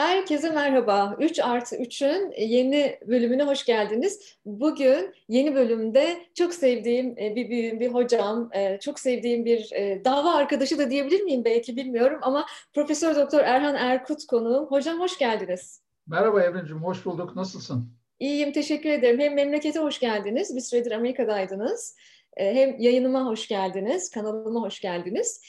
Herkese merhaba. 3 artı 3'ün yeni bölümüne hoş geldiniz. Bugün yeni bölümde çok sevdiğim e, bir büyüğüm, bir hocam, e, çok sevdiğim bir e, dava arkadaşı da diyebilir miyim belki bilmiyorum ama Profesör Doktor Erhan Erkut konuğum. Hocam hoş geldiniz. Merhaba Evrencim, hoş bulduk. Nasılsın? İyiyim, teşekkür ederim. Hem memlekete hoş geldiniz. Bir süredir Amerika'daydınız. Hem yayınıma hoş geldiniz, kanalıma hoş geldiniz.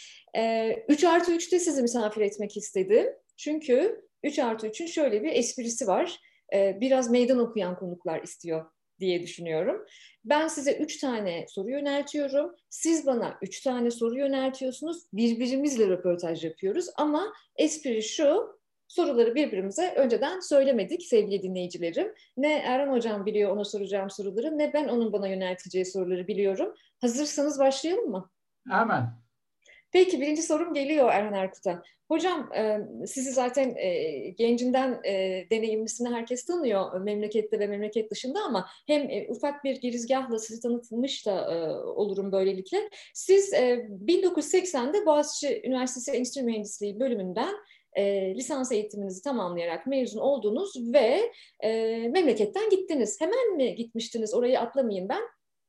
3 artı 3'te sizi misafir etmek istedim. Çünkü 3 artı 3'ün şöyle bir esprisi var. Ee, biraz meydan okuyan konuklar istiyor diye düşünüyorum. Ben size üç tane soru yöneltiyorum. Siz bana üç tane soru yöneltiyorsunuz. Birbirimizle röportaj yapıyoruz. Ama espri şu, soruları birbirimize önceden söylemedik sevgili dinleyicilerim. Ne Erhan Hocam biliyor ona soracağım soruları ne ben onun bana yönelteceği soruları biliyorum. Hazırsanız başlayalım mı? Hemen. Peki birinci sorum geliyor Erhan Erkut'a. Hocam e, sizi zaten e, gencinden e, deneyimlisini herkes tanıyor memlekette ve memleket dışında ama hem e, ufak bir girizgahla sizi tanıtılmış da e, olurum böylelikle. Siz e, 1980'de Boğaziçi Üniversitesi Endüstri Mühendisliği bölümünden e, lisans eğitiminizi tamamlayarak mezun oldunuz ve e, memleketten gittiniz. Hemen mi gitmiştiniz? Orayı atlamayayım ben.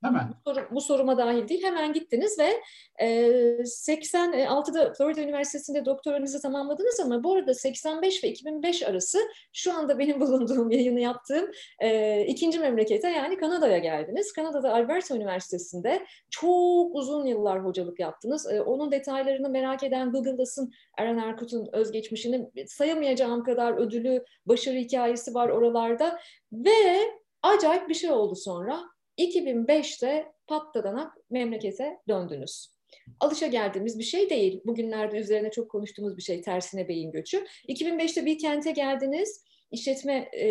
Hemen. Bu, soru, bu soruma dahil değil. Hemen gittiniz ve e, 86'da Florida Üniversitesi'nde doktoranızı tamamladınız ama bu arada 85 ve 2005 arası şu anda benim bulunduğum yayını yaptığım e, ikinci memlekete yani Kanada'ya geldiniz. Kanada'da Alberta Üniversitesi'nde çok uzun yıllar hocalık yaptınız. E, onun detaylarını merak eden Google'dasın Eren Erkut'un özgeçmişini sayamayacağım kadar ödülü, başarı hikayesi var oralarda ve acayip bir şey oldu sonra 2005'te patladanak memlekete döndünüz. Alışa geldiğimiz bir şey değil. Bugünlerde üzerine çok konuştuğumuz bir şey tersine beyin göçü. 2005'te bir kente geldiniz. İşletme e,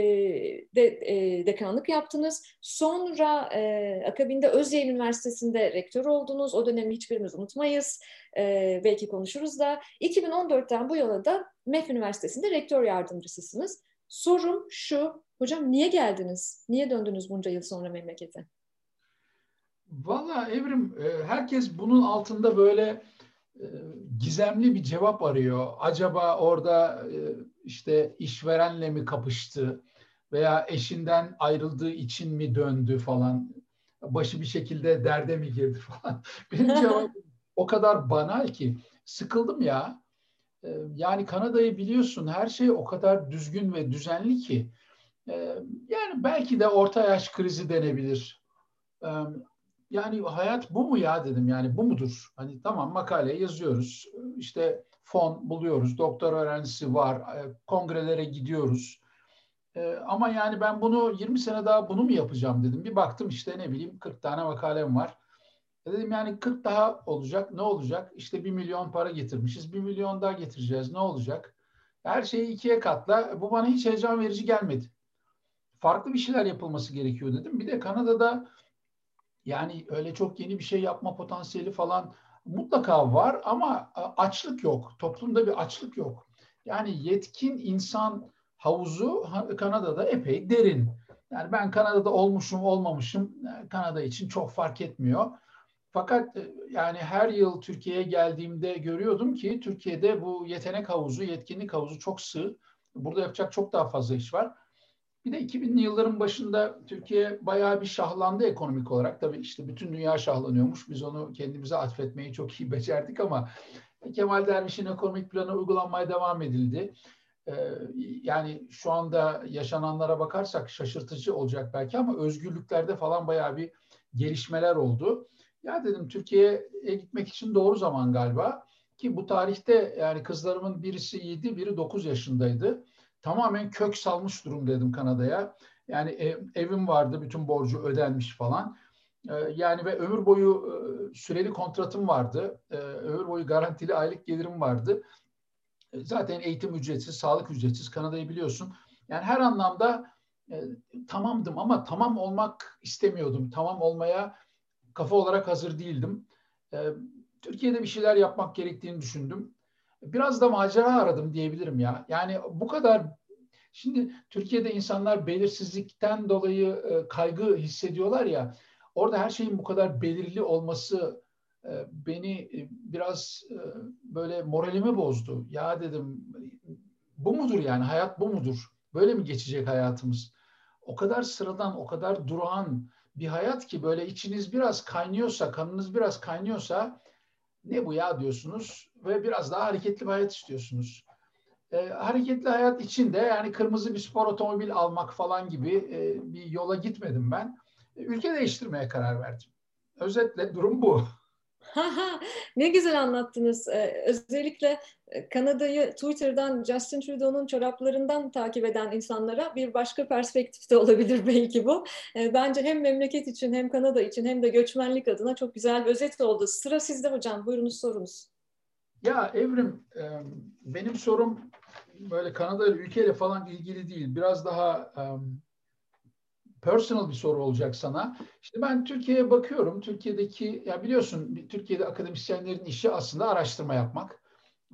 de, e, dekanlık yaptınız. Sonra e, akabinde Özyeğin Üniversitesi'nde rektör oldunuz. O dönemi hiçbirimiz unutmayız. E, belki konuşuruz da. 2014'ten bu yana da MEF Üniversitesi'nde rektör yardımcısısınız. Sorum şu, hocam niye geldiniz? Niye döndünüz bunca yıl sonra memlekete? Valla Evrim, e, herkes bunun altında böyle e, gizemli bir cevap arıyor. Acaba orada e, işte işverenle mi kapıştı veya eşinden ayrıldığı için mi döndü falan. Başı bir şekilde derde mi girdi falan. Benim cevabım o kadar banal ki sıkıldım ya. Yani Kanada'yı biliyorsun her şey o kadar düzgün ve düzenli ki. Yani belki de orta yaş krizi denebilir yani hayat bu mu ya dedim yani bu mudur? Hani tamam makale yazıyoruz işte fon buluyoruz doktor öğrencisi var e, kongrelere gidiyoruz. Ee, ama yani ben bunu 20 sene daha bunu mu yapacağım dedim. Bir baktım işte ne bileyim 40 tane makalem var. E dedim yani 40 daha olacak ne olacak? İşte 1 milyon para getirmişiz 1 milyon daha getireceğiz ne olacak? Her şeyi ikiye katla bu bana hiç heyecan verici gelmedi. Farklı bir şeyler yapılması gerekiyor dedim. Bir de Kanada'da yani öyle çok yeni bir şey yapma potansiyeli falan mutlaka var ama e, açlık yok. Toplumda bir açlık yok. Yani yetkin insan havuzu Kanada'da epey derin. Yani ben Kanada'da olmuşum olmamışım e, Kanada için çok fark etmiyor. Fakat e, yani her yıl Türkiye'ye geldiğimde görüyordum ki Türkiye'de bu yetenek havuzu, yetkinlik havuzu çok sığ. Burada yapacak çok daha fazla iş var. Bir de 2000'li yılların başında Türkiye bayağı bir şahlandı ekonomik olarak. Tabii işte bütün dünya şahlanıyormuş. Biz onu kendimize atfetmeyi çok iyi becerdik ama Kemal Derviş'in ekonomik planı uygulanmaya devam edildi. Ee, yani şu anda yaşananlara bakarsak şaşırtıcı olacak belki ama özgürlüklerde falan bayağı bir gelişmeler oldu. Ya dedim Türkiye'ye gitmek için doğru zaman galiba. Ki bu tarihte yani kızlarımın birisi 7, biri 9 yaşındaydı tamamen kök salmış durumdaydım Kanada'ya. Yani ev, evim vardı, bütün borcu ödenmiş falan. Ee, yani ve ömür boyu e, süreli kontratım vardı. Ee, ömür boyu garantili aylık gelirim vardı. Zaten eğitim ücretsiz, sağlık ücretsiz. Kanada'yı biliyorsun. Yani her anlamda e, tamamdım ama tamam olmak istemiyordum. Tamam olmaya kafa olarak hazır değildim. Türkiye'de bir şeyler yapmak gerektiğini düşündüm biraz da macera aradım diyebilirim ya. Yani bu kadar şimdi Türkiye'de insanlar belirsizlikten dolayı e, kaygı hissediyorlar ya. Orada her şeyin bu kadar belirli olması e, beni e, biraz böyle moralimi bozdu. Ya dedim bu mudur yani? Hayat bu mudur? Böyle mi geçecek hayatımız? O kadar sıradan, o kadar durağan bir hayat ki böyle içiniz biraz kaynıyorsa, kanınız biraz kaynıyorsa ne bu ya diyorsunuz ve biraz daha hareketli bir hayat istiyorsunuz. E, hareketli hayat içinde yani kırmızı bir spor otomobil almak falan gibi e, bir yola gitmedim ben. E, ülke değiştirmeye karar verdim. Özetle durum bu. ne güzel anlattınız. Ee, özellikle e, Kanada'yı Twitter'dan Justin Trudeau'nun çoraplarından takip eden insanlara bir başka perspektifte olabilir belki bu. Ee, bence hem memleket için hem Kanada için hem de göçmenlik adına çok güzel bir özet oldu. Sıra sizde hocam. Buyurunuz sorunuz. Ya Evrim, benim sorum böyle Kanada ülkeyle falan ilgili değil. Biraz daha personal bir soru olacak sana. İşte ben Türkiye'ye bakıyorum. Türkiye'deki ya biliyorsun Türkiye'de akademisyenlerin işi aslında araştırma yapmak.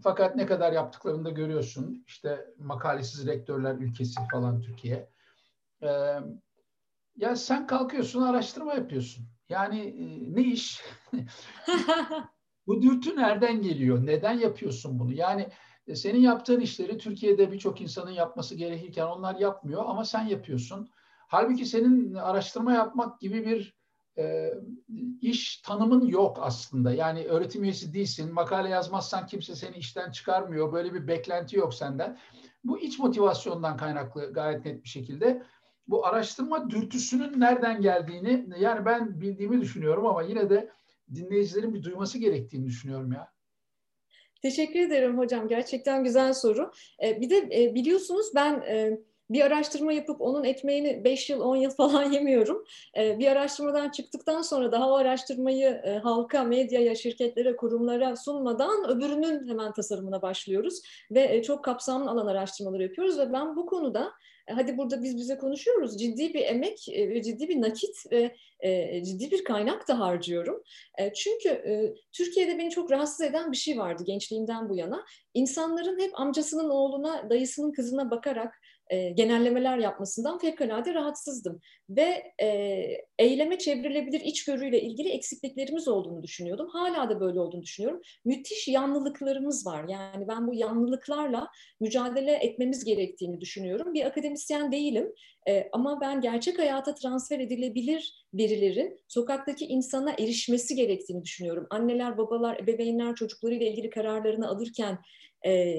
Fakat ne kadar yaptıklarını da görüyorsun. İşte makalesiz rektörler ülkesi falan Türkiye. Ee, ya sen kalkıyorsun araştırma yapıyorsun. Yani e, ne iş? Bu dürtü nereden geliyor? Neden yapıyorsun bunu? Yani e, senin yaptığın işleri Türkiye'de birçok insanın yapması gerekirken onlar yapmıyor ama sen yapıyorsun. Halbuki senin araştırma yapmak gibi bir e, iş tanımın yok aslında. Yani öğretim üyesi değilsin, makale yazmazsan kimse seni işten çıkarmıyor. Böyle bir beklenti yok senden. Bu iç motivasyondan kaynaklı gayet net bir şekilde. Bu araştırma dürtüsünün nereden geldiğini yani ben bildiğimi düşünüyorum ama yine de dinleyicilerin bir duyması gerektiğini düşünüyorum ya. Teşekkür ederim hocam. Gerçekten güzel soru. E, bir de e, biliyorsunuz ben e, bir araştırma yapıp onun ekmeğini 5 yıl 10 yıl falan yemiyorum. Bir araştırmadan çıktıktan sonra daha o araştırmayı halka, medyaya, şirketlere, kurumlara sunmadan öbürünün hemen tasarımına başlıyoruz. Ve çok kapsamlı alan araştırmaları yapıyoruz ve ben bu konuda hadi burada biz bize konuşuyoruz. Ciddi bir emek ve ciddi bir nakit ve ciddi bir kaynak da harcıyorum. çünkü Türkiye'de beni çok rahatsız eden bir şey vardı gençliğimden bu yana. İnsanların hep amcasının oğluna, dayısının kızına bakarak e, genellemeler yapmasından fevkalade rahatsızdım. Ve e, eyleme çevrilebilir içgörüyle ilgili eksikliklerimiz olduğunu düşünüyordum. Hala da böyle olduğunu düşünüyorum. Müthiş yanlılıklarımız var. Yani ben bu yanlılıklarla mücadele etmemiz gerektiğini düşünüyorum. Bir akademisyen değilim e, ama ben gerçek hayata transfer edilebilir verilerin sokaktaki insana erişmesi gerektiğini düşünüyorum. Anneler, babalar, ebeveynler çocuklarıyla ilgili kararlarını alırken e,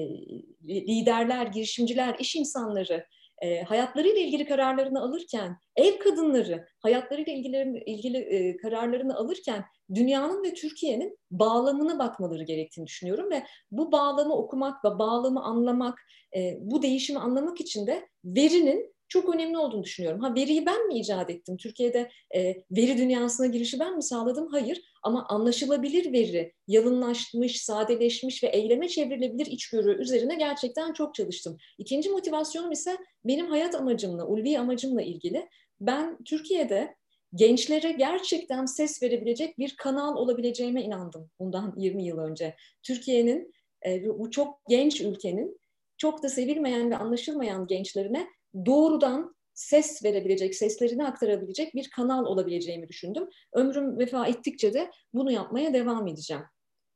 liderler, girişimciler, iş insanları e, hayatlarıyla ilgili kararlarını alırken, ev kadınları hayatlarıyla ilgili, ilgili e, kararlarını alırken dünyanın ve Türkiye'nin bağlamına bakmaları gerektiğini düşünüyorum ve bu bağlamı okumak ve bağlamı anlamak, e, bu değişimi anlamak için de verinin çok önemli olduğunu düşünüyorum. Ha veriyi ben mi icat ettim? Türkiye'de e, veri dünyasına girişi ben mi sağladım? Hayır. Ama anlaşılabilir veri, yalınlaşmış, sadeleşmiş ve eyleme çevrilebilir içgörü üzerine gerçekten çok çalıştım. İkinci motivasyonum ise benim hayat amacımla, ulvi amacımla ilgili. Ben Türkiye'de gençlere gerçekten ses verebilecek bir kanal olabileceğime inandım bundan 20 yıl önce. Türkiye'nin, e, bu çok genç ülkenin çok da sevilmeyen ve anlaşılmayan gençlerine doğrudan ses verebilecek, seslerini aktarabilecek bir kanal olabileceğimi düşündüm. Ömrüm vefa ettikçe de bunu yapmaya devam edeceğim.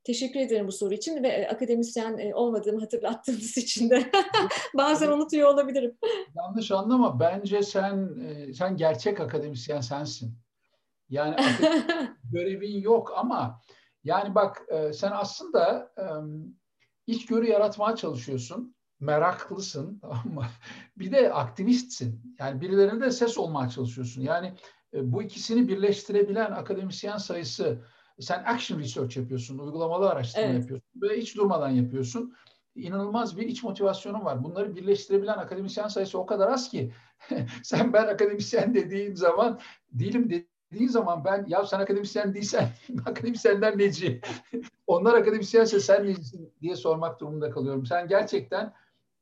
Teşekkür ederim bu soru için ve e, akademisyen e, olmadığımı hatırlattığınız için de bazen unutuyor olabilirim. Yanlış anlama. Bence sen e, sen gerçek akademisyen sensin. Yani görevin yok ama yani bak sen aslında içgörü yaratmaya çalışıyorsun meraklısın mı? Bir de aktivistsin. Yani birilerine de ses olmaya çalışıyorsun. Yani e, bu ikisini birleştirebilen akademisyen sayısı sen action research yapıyorsun, uygulamalı araştırma evet. yapıyorsun ve hiç durmadan yapıyorsun. İnanılmaz bir iç motivasyonun var. Bunları birleştirebilen akademisyen sayısı o kadar az ki sen ben akademisyen dediğin zaman değilim dediğin zaman ben ya sen akademisyen değilsen akademisyenler neci? Onlar akademisyense sen necisin diye sormak durumunda kalıyorum. Sen gerçekten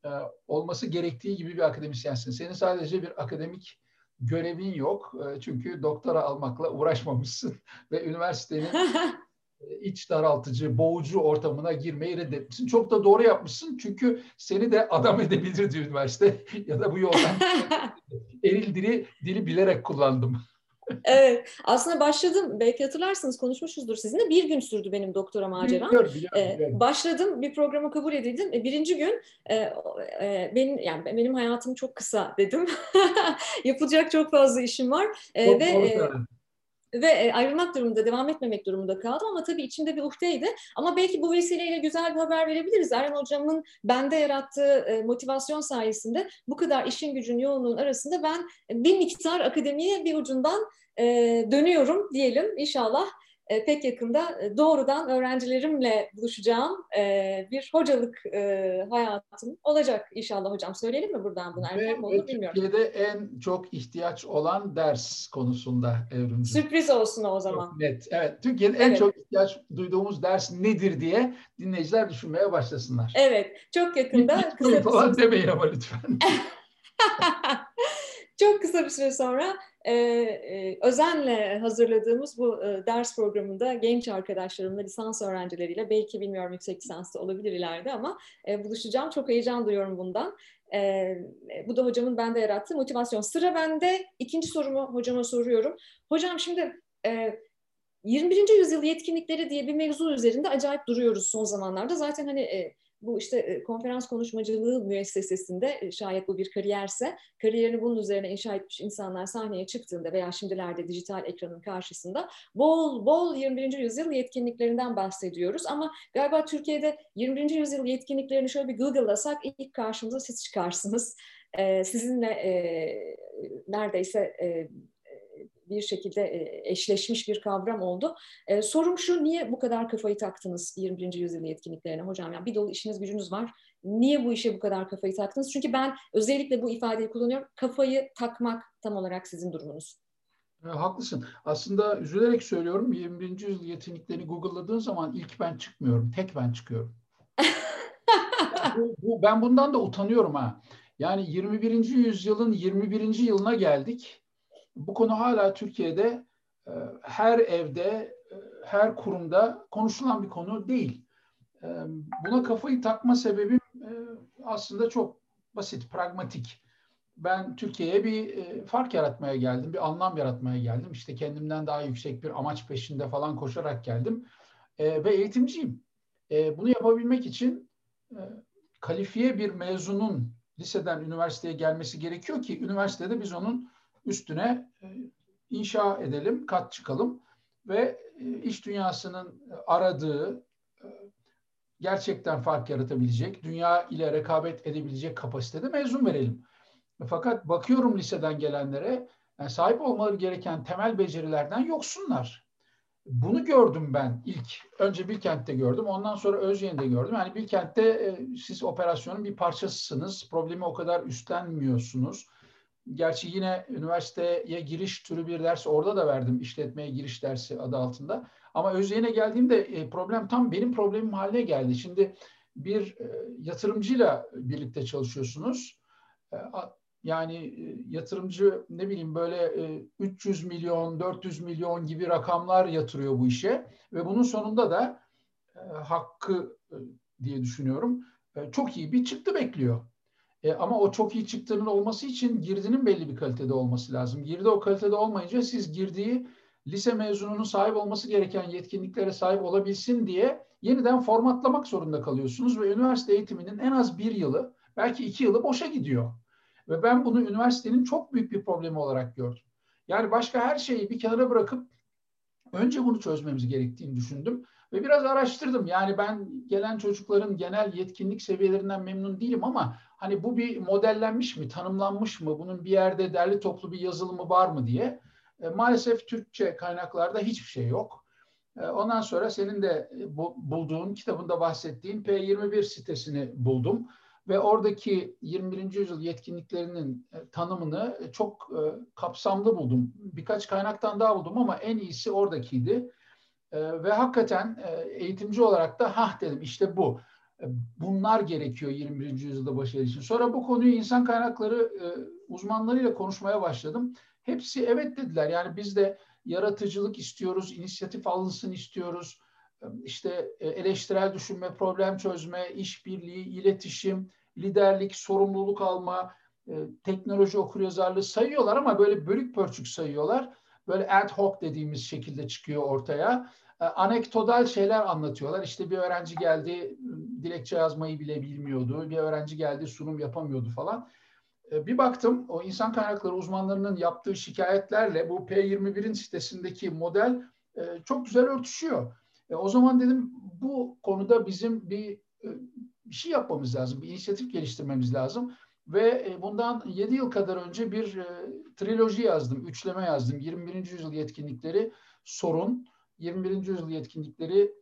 e, olması gerektiği gibi bir akademisyensin. Senin sadece bir akademik görevin yok. E, çünkü doktora almakla uğraşmamışsın ve üniversitenin e, iç daraltıcı, boğucu ortamına girmeyi reddetmişsin. Çok da doğru yapmışsın çünkü seni de adam edebilirdi üniversite ya da bu yoldan eril dili, dili bilerek kullandım. Evet. Aslında başladım. Belki hatırlarsınız konuşmuşuzdur sizinle. Bir gün sürdü benim doktora maceram. Biliyorum, biliyorum, ee, biliyorum. Başladım. Bir programa kabul edildim. E, birinci gün e, e, benim yani benim hayatım çok kısa dedim. Yapılacak çok fazla işim var. E, çok ve e, ve e, ayrılmak durumunda, devam etmemek durumunda kaldım ama tabii içimde bir uhdeydi. Ama belki bu vesileyle güzel bir haber verebiliriz. Erhan Hocam'ın bende yarattığı e, motivasyon sayesinde bu kadar işin gücün yoğunluğun arasında ben bir miktar akademiye bir ucundan e, dönüyorum diyelim. İnşallah e, pek yakında e, doğrudan öğrencilerimle buluşacağım e, bir hocalık e, hayatım olacak inşallah hocam. Söyleyelim mi buradan bunu? Erken mi olur bilmiyorum. Türkiye'de en çok ihtiyaç olan ders konusunda evrimci. Sürpriz olsun o zaman. Çok net. Evet. Türkiye'de evet. en çok ihtiyaç duyduğumuz ders nedir diye dinleyiciler düşünmeye başlasınlar. Evet. Çok yakında. kısa falan demeyin ama lütfen. çok kısa bir süre sonra e, e, özenle hazırladığımız bu e, ders programında genç arkadaşlarımla, lisans öğrencileriyle belki bilmiyorum yüksek lisansta olabilir ileride ama e, buluşacağım. Çok heyecan duyuyorum bundan. E, bu da hocamın bende yarattığı motivasyon. Sıra bende. İkinci sorumu hocama soruyorum. Hocam şimdi e, 21. yüzyıl yetkinlikleri diye bir mevzu üzerinde acayip duruyoruz son zamanlarda. Zaten hani e, bu işte e, konferans konuşmacılığı müessesesinde e, şayet bu bir kariyerse kariyerini bunun üzerine inşa etmiş insanlar sahneye çıktığında veya şimdilerde dijital ekranın karşısında bol bol 21. yüzyıl yetkinliklerinden bahsediyoruz ama galiba Türkiye'de 21. yüzyıl yetkinliklerini şöyle bir Google'lasak ilk karşımıza siz çıkarsınız. Ee, sizinle e, neredeyse e, bir şekilde e, eşleşmiş bir kavram oldu. E, sorum şu, niye bu kadar kafayı taktınız 21. yüzyıl yetkinliklerine hocam? Yani bir dolu işiniz gücünüz var. Niye bu işe bu kadar kafayı taktınız? Çünkü ben özellikle bu ifadeyi kullanıyorum. Kafayı takmak tam olarak sizin durumunuz. E, haklısın. Aslında üzülerek söylüyorum 21. yüzyıl yetkinliklerini Google'ladığın zaman ilk ben çıkmıyorum. Tek ben çıkıyorum. bu, bu, ben bundan da utanıyorum ha. Yani 21. yüzyılın 21. yılına geldik bu konu hala Türkiye'de e, her evde, e, her kurumda konuşulan bir konu değil. E, buna kafayı takma sebebim aslında çok basit, pragmatik. Ben Türkiye'ye bir fark yaratmaya geldim, bir anlam yaratmaya geldim. İşte kendimden daha yüksek bir amaç peşinde falan koşarak geldim. Ve eğitimciyim. Bunu yapabilmek için kalifiye bir mezunun liseden üniversiteye gelmesi gerekiyor ki üniversitede biz onun üstüne e, inşa edelim, kat çıkalım ve e, iş dünyasının aradığı e, gerçekten fark yaratabilecek, dünya ile rekabet edebilecek kapasitede mezun verelim. Fakat bakıyorum liseden gelenlere yani sahip olmaları gereken temel becerilerden yoksunlar. Bunu gördüm ben ilk. Önce Bilkent'te gördüm. Ondan sonra Özyeğin'de gördüm. Yani Bilkent'te e, siz operasyonun bir parçasısınız. Problemi o kadar üstlenmiyorsunuz. Gerçi yine üniversiteye giriş türü bir ders orada da verdim. işletmeye giriş dersi adı altında. Ama Özyeğin'e geldiğimde e, problem tam benim problemim haline geldi. Şimdi bir e, yatırımcıyla birlikte çalışıyorsunuz. E, yani yatırımcı ne bileyim böyle 300 milyon, 400 milyon gibi rakamlar yatırıyor bu işe. Ve bunun sonunda da hakkı diye düşünüyorum çok iyi bir çıktı bekliyor. E, ama o çok iyi çıktığının olması için girdinin belli bir kalitede olması lazım. Girdi o kalitede olmayınca siz girdiği lise mezununun sahip olması gereken yetkinliklere sahip olabilsin diye yeniden formatlamak zorunda kalıyorsunuz ve üniversite eğitiminin en az bir yılı belki iki yılı boşa gidiyor. Ve ben bunu üniversitenin çok büyük bir problemi olarak gördüm. Yani başka her şeyi bir kenara bırakıp önce bunu çözmemiz gerektiğini düşündüm. Ve biraz araştırdım. Yani ben gelen çocukların genel yetkinlik seviyelerinden memnun değilim ama hani bu bir modellenmiş mi, tanımlanmış mı, bunun bir yerde derli toplu bir yazılımı var mı diye. E, maalesef Türkçe kaynaklarda hiçbir şey yok. E, ondan sonra senin de e, bu, bulduğun, kitabında bahsettiğin P21 sitesini buldum. Ve oradaki 21. yüzyıl yetkinliklerinin e, tanımını çok e, kapsamlı buldum. Birkaç kaynaktan daha buldum ama en iyisi oradakiydi. E, ve hakikaten eğitimci olarak da ha dedim işte bu. Bunlar gerekiyor 21. yüzyılda başarı için. Sonra bu konuyu insan kaynakları uzmanlarıyla konuşmaya başladım. Hepsi evet dediler. Yani biz de yaratıcılık istiyoruz, inisiyatif alınsın istiyoruz. İşte eleştirel düşünme, problem çözme, işbirliği, iletişim, liderlik, sorumluluk alma, teknoloji okuryazarlığı sayıyorlar ama böyle bölük pörçük sayıyorlar. böyle ad hoc dediğimiz şekilde çıkıyor ortaya. E, anekdotal şeyler anlatıyorlar. İşte bir öğrenci geldi dilekçe yazmayı bile bilmiyordu. Bir öğrenci geldi sunum yapamıyordu falan. E, bir baktım o insan kaynakları uzmanlarının yaptığı şikayetlerle bu P21'in sitesindeki model e, çok güzel örtüşüyor. O zaman dedim bu konuda bizim bir bir şey yapmamız lazım, bir inisiyatif geliştirmemiz lazım. Ve bundan 7 yıl kadar önce bir triloji yazdım, üçleme yazdım. 21. yüzyıl yetkinlikleri sorun, 21. yüzyıl yetkinlikleri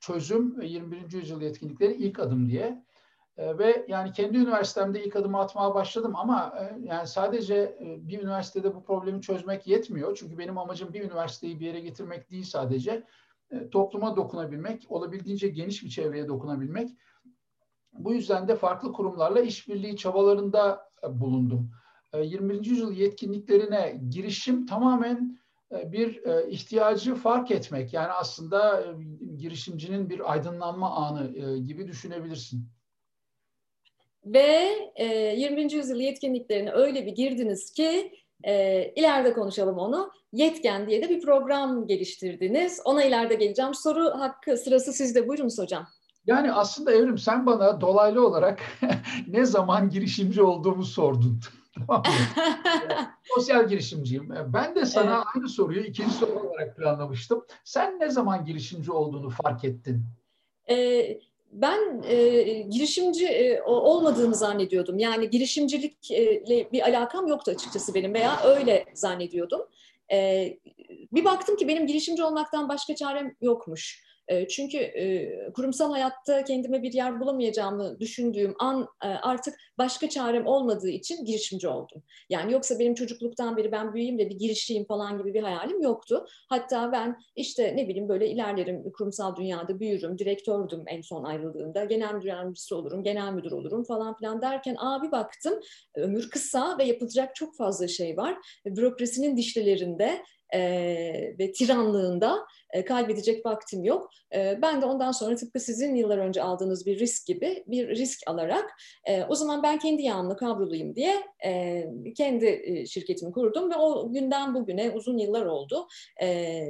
çözüm ve 21. yüzyıl yetkinlikleri ilk adım diye. Ve yani kendi üniversitemde ilk adımı atmaya başladım ama yani sadece bir üniversitede bu problemi çözmek yetmiyor. Çünkü benim amacım bir üniversiteyi bir yere getirmek değil sadece. Topluma dokunabilmek, olabildiğince geniş bir çevreye dokunabilmek. Bu yüzden de farklı kurumlarla işbirliği çabalarında bulundum. 21. yüzyıl yetkinliklerine girişim tamamen bir ihtiyacı fark etmek. Yani aslında girişimcinin bir aydınlanma anı gibi düşünebilirsin. Ve 20. yüzyıl yetkinliklerine öyle bir girdiniz ki ileride konuşalım onu. Yetken diye de bir program geliştirdiniz. Ona ileride geleceğim. Soru hakkı sırası sizde. Buyurunuz hocam. Yani aslında Evrim sen bana dolaylı olarak ne zaman girişimci olduğumu sordun. Sosyal girişimciyim. Ben de sana evet. aynı soruyu ikinci soru olarak planlamıştım. Sen ne zaman girişimci olduğunu fark ettin? Ee, ben e, girişimci e, olmadığımı zannediyordum. Yani girişimcilikle bir alakam yoktu açıkçası benim veya öyle zannediyordum. E, bir baktım ki benim girişimci olmaktan başka çarem yokmuş. Çünkü kurumsal hayatta kendime bir yer bulamayacağımı düşündüğüm an artık başka çarem olmadığı için girişimci oldum. Yani yoksa benim çocukluktan beri ben büyüyeyim de bir girişeyim falan gibi bir hayalim yoktu. Hatta ben işte ne bileyim böyle ilerlerim kurumsal dünyada büyürüm, direktördüm en son ayrıldığımda. Genel müdür yardımcısı olurum, genel müdür olurum falan filan derken abi baktım ömür kısa ve yapılacak çok fazla şey var. Bürokrasinin dişlilerinde e, ve tiranlığında e, kaybedecek vaktim yok. E, ben de ondan sonra tıpkı sizin yıllar önce aldığınız bir risk gibi bir risk alarak e, o zaman ben kendi yağımla kavruluyum diye e, kendi şirketimi kurdum ve o günden bugüne uzun yıllar oldu. E,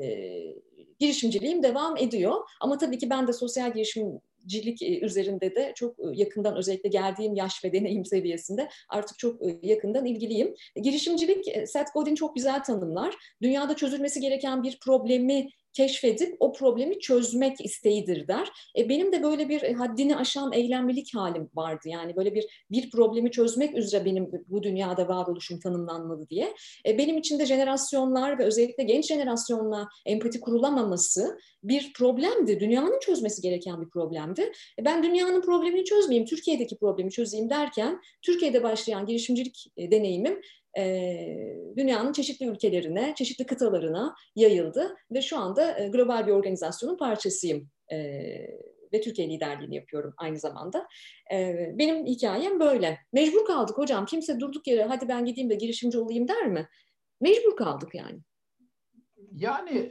girişimciliğim devam ediyor. Ama tabii ki ben de sosyal girişim cilik e, üzerinde de çok e, yakından özellikle geldiğim yaş ve deneyim seviyesinde artık çok e, yakından ilgiliyim. Girişimcilik Seth Godin çok güzel tanımlar. Dünyada çözülmesi gereken bir problemi keşfedip o problemi çözmek isteğidir der. E, benim de böyle bir haddini aşan eylemlilik halim vardı. Yani böyle bir bir problemi çözmek üzere benim bu dünyada varoluşum tanımlanmalı diye. E, benim için de jenerasyonlar ve özellikle genç jenerasyonla empati kurulamaması bir problemdi. Dünyanın çözmesi gereken bir problemdi. E, ben dünyanın problemini çözmeyeyim, Türkiye'deki problemi çözeyim derken Türkiye'de başlayan girişimcilik e, deneyimim e, dünyanın çeşitli ülkelerine, çeşitli kıtalarına yayıldı ve şu anda e, global bir organizasyonun parçasıyım. E, ve Türkiye liderliğini yapıyorum aynı zamanda. E, benim hikayem böyle. Mecbur kaldık hocam. Kimse durduk yere hadi ben gideyim de girişimci olayım der mi? Mecbur kaldık yani. Yani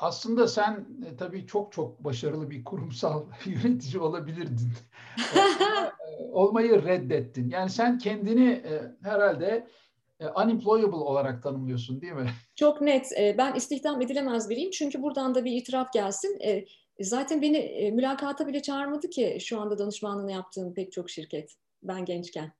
aslında sen e, tabii çok çok başarılı bir kurumsal yönetici olabilirdin. E, olmayı reddettin. Yani sen kendini e, herhalde e, unemployable olarak tanımlıyorsun değil mi? Çok net. E, ben istihdam edilemez biriyim. Çünkü buradan da bir itiraf gelsin. Zaten beni mülakata bile çağırmadı ki şu anda danışmanlığını yaptığım pek çok şirket. Ben gençken.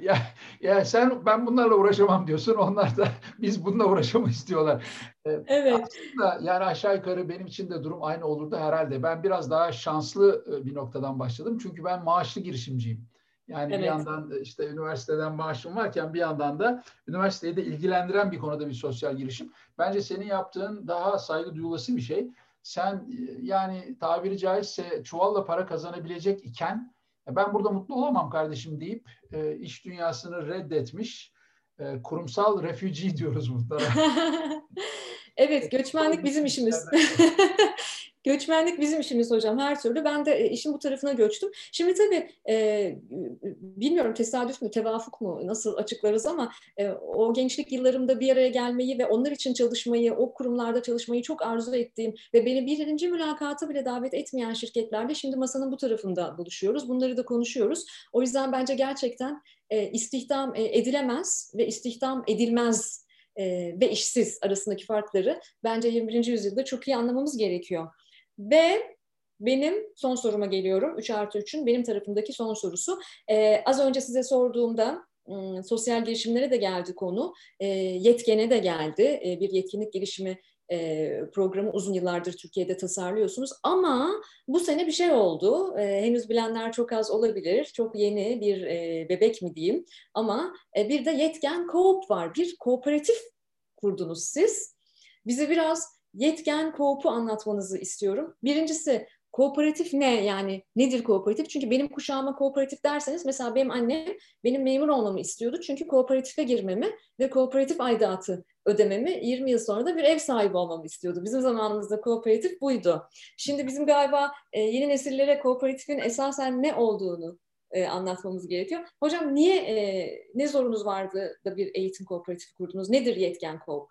Ya, ya sen ben bunlarla uğraşamam diyorsun. Onlar da biz bununla uğraşamayız diyorlar. Ee, evet. Aslında yani aşağı yukarı benim için de durum aynı olurdu herhalde. Ben biraz daha şanslı bir noktadan başladım. Çünkü ben maaşlı girişimciyim. Yani evet. bir yandan işte üniversiteden maaşım varken bir yandan da üniversiteyi de ilgilendiren bir konuda bir sosyal girişim. Bence senin yaptığın daha saygı duyulası bir şey. Sen yani tabiri caizse çuvalla para kazanabilecek iken ben burada mutlu olamam kardeşim deyip e, iş dünyasını reddetmiş e, kurumsal refugee diyoruz bunlara. evet, göçmenlik bizim işimiz. Göçmenlik bizim işimiz hocam her türlü. Ben de e, işin bu tarafına göçtüm. Şimdi tabii e, bilmiyorum tesadüf mü, tevafuk mu nasıl açıklarız ama e, o gençlik yıllarımda bir araya gelmeyi ve onlar için çalışmayı, o kurumlarda çalışmayı çok arzu ettiğim ve beni birinci mülakata bile davet etmeyen şirketlerde şimdi masanın bu tarafında buluşuyoruz. Bunları da konuşuyoruz. O yüzden bence gerçekten e, istihdam e, edilemez ve istihdam edilmez e, ve işsiz arasındaki farkları bence 21. yüzyılda çok iyi anlamamız gerekiyor. Ve benim son soruma geliyorum. 3 artı 3'ün benim tarafımdaki son sorusu. Ee, az önce size sorduğumda ıı, sosyal girişimlere de geldi konu. E, yetkene de geldi. E, bir yetkinlik gelişimi e, programı uzun yıllardır Türkiye'de tasarlıyorsunuz. Ama bu sene bir şey oldu. E, henüz bilenler çok az olabilir. Çok yeni bir e, bebek mi diyeyim. Ama e, bir de yetken koop var. Bir kooperatif kurdunuz siz. Bize biraz yetken koop'u anlatmanızı istiyorum. Birincisi kooperatif ne yani nedir kooperatif? Çünkü benim kuşağıma kooperatif derseniz mesela benim annem benim memur olmamı istiyordu. Çünkü kooperatife girmemi ve kooperatif aidatı ödememi 20 yıl sonra da bir ev sahibi olmamı istiyordu. Bizim zamanımızda kooperatif buydu. Şimdi bizim galiba e, yeni nesillere kooperatifin esasen ne olduğunu e, anlatmamız gerekiyor. Hocam niye e, ne zorunuz vardı da bir eğitim kooperatifi kurdunuz? Nedir yetken koop?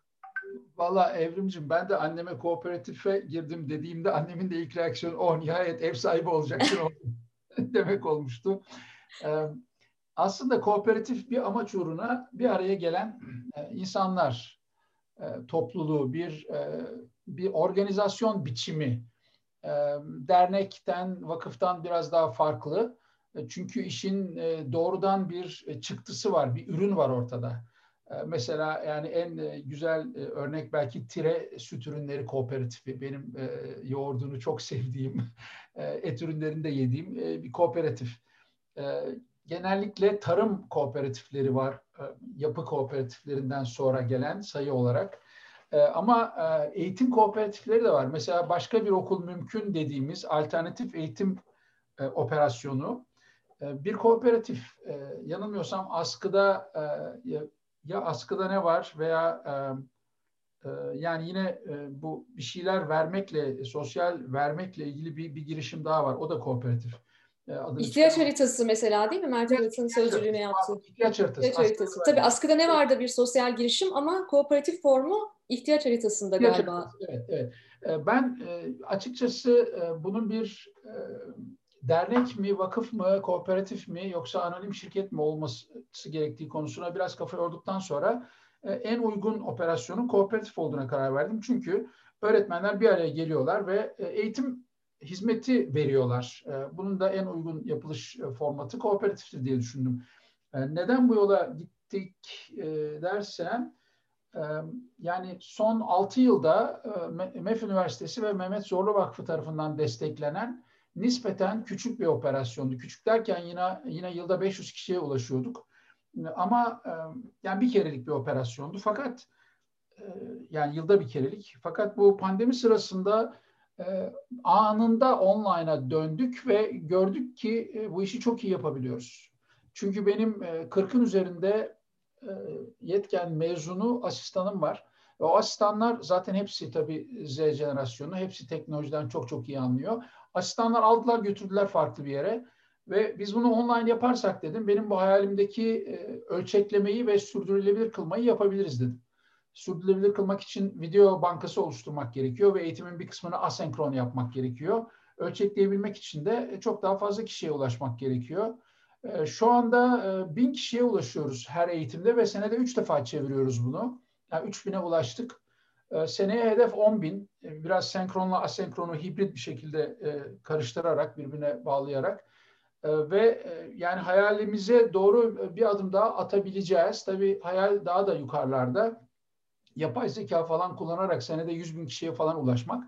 Valla Evrimcim ben de anneme kooperatife girdim dediğimde annemin de ilk reaksiyonu o oh, nihayet ev sahibi olacaksın demek olmuştu. Ee, aslında kooperatif bir amaç uğruna bir araya gelen e, insanlar e, topluluğu, bir e, bir organizasyon biçimi e, dernekten, vakıftan biraz daha farklı. E, çünkü işin doğrudan bir çıktısı var, bir ürün var ortada. Ee, mesela yani en e, güzel e, örnek belki Tire Süt Ürünleri Kooperatifi. Benim e, yoğurdunu çok sevdiğim, et ürünlerini de yediğim bir kooperatif. Genellikle tarım kooperatifleri var. Yapı kooperatiflerinden sonra gelen sayı olarak. Ama eğitim kooperatifleri de var. Mesela başka bir okul mümkün dediğimiz alternatif eğitim operasyonu bir kooperatif. Yanılmıyorsam askıda ya askıda ne var veya e, e, yani yine e, bu bir şeyler vermekle, sosyal vermekle ilgili bir, bir girişim daha var. O da kooperatif. E, ihtiyaç çıkarım. haritası mesela değil mi? Mert Harita'nın sözcülüğünü yaptı. İhtiyaç haritası. İhtiyaç haritası. Tabii askıda ne vardı bir sosyal girişim ama kooperatif formu ihtiyaç haritasında ihtiyaç galiba. Haritası, evet, evet. Ben açıkçası bunun bir dernek mi, vakıf mı, kooperatif mi yoksa anonim şirket mi olması gerektiği konusuna biraz kafa yorduktan sonra e, en uygun operasyonun kooperatif olduğuna karar verdim. Çünkü öğretmenler bir araya geliyorlar ve e, eğitim hizmeti veriyorlar. E, bunun da en uygun yapılış formatı kooperatiftir diye düşündüm. Neden bu yola gittik dersen, yani son 6 yılda MEF Üniversitesi ve Mehmet Zorlu Vakfı tarafından desteklenen nispeten küçük bir operasyondu. Küçük derken yine yine yılda 500 kişiye ulaşıyorduk. Ama e, yani bir kerelik bir operasyondu. Fakat e, yani yılda bir kerelik. Fakat bu pandemi sırasında e, anında online'a döndük ve gördük ki bu işi çok iyi yapabiliyoruz. Çünkü benim 40'ın üzerinde yetken mezunu asistanım var. O asistanlar zaten hepsi tabii Z jenerasyonu, hepsi teknolojiden çok çok iyi anlıyor. Asistanlar aldılar götürdüler farklı bir yere ve biz bunu online yaparsak dedim benim bu hayalimdeki e, ölçeklemeyi ve sürdürülebilir kılmayı yapabiliriz dedim. Sürdürülebilir kılmak için video bankası oluşturmak gerekiyor ve eğitimin bir kısmını asenkron yapmak gerekiyor. Ölçekleyebilmek için de e, çok daha fazla kişiye ulaşmak gerekiyor. E, şu anda bin kişiye ulaşıyoruz her eğitimde ve senede üç defa çeviriyoruz bunu. Yani üç bine ulaştık. Ee, seneye hedef 10 bin. Ee, biraz senkronla asenkronu hibrit bir şekilde e, karıştırarak, birbirine bağlayarak ee, ve e, yani hayalimize doğru bir adım daha atabileceğiz. Tabii hayal daha da yukarılarda. Yapay zeka falan kullanarak senede 100 bin kişiye falan ulaşmak.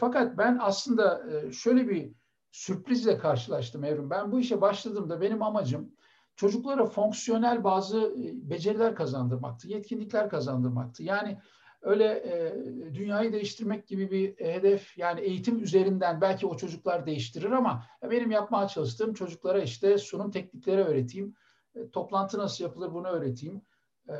Fakat ben aslında e, şöyle bir sürprizle karşılaştım Evrim. Ben bu işe başladığımda benim amacım çocuklara fonksiyonel bazı beceriler kazandırmaktı, yetkinlikler kazandırmaktı. Yani öyle e, dünyayı değiştirmek gibi bir hedef yani eğitim üzerinden belki o çocuklar değiştirir ama benim yapmaya çalıştığım çocuklara işte sunum teknikleri öğreteyim. E, toplantı nasıl yapılır bunu öğreteyim. E,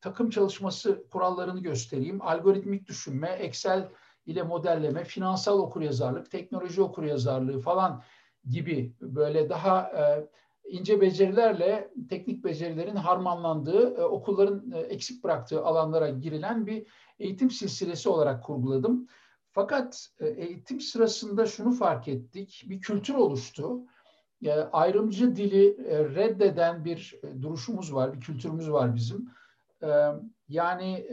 takım çalışması kurallarını göstereyim. Algoritmik düşünme, Excel ile modelleme, finansal okuryazarlık, teknoloji okuryazarlığı falan gibi böyle daha e, ince becerilerle teknik becerilerin harmanlandığı, e, okulların e, eksik bıraktığı alanlara girilen bir eğitim silsilesi olarak kurguladım. Fakat e, eğitim sırasında şunu fark ettik, bir kültür oluştu. Ayrımcı dili reddeden bir duruşumuz var, bir kültürümüz var bizim. Yani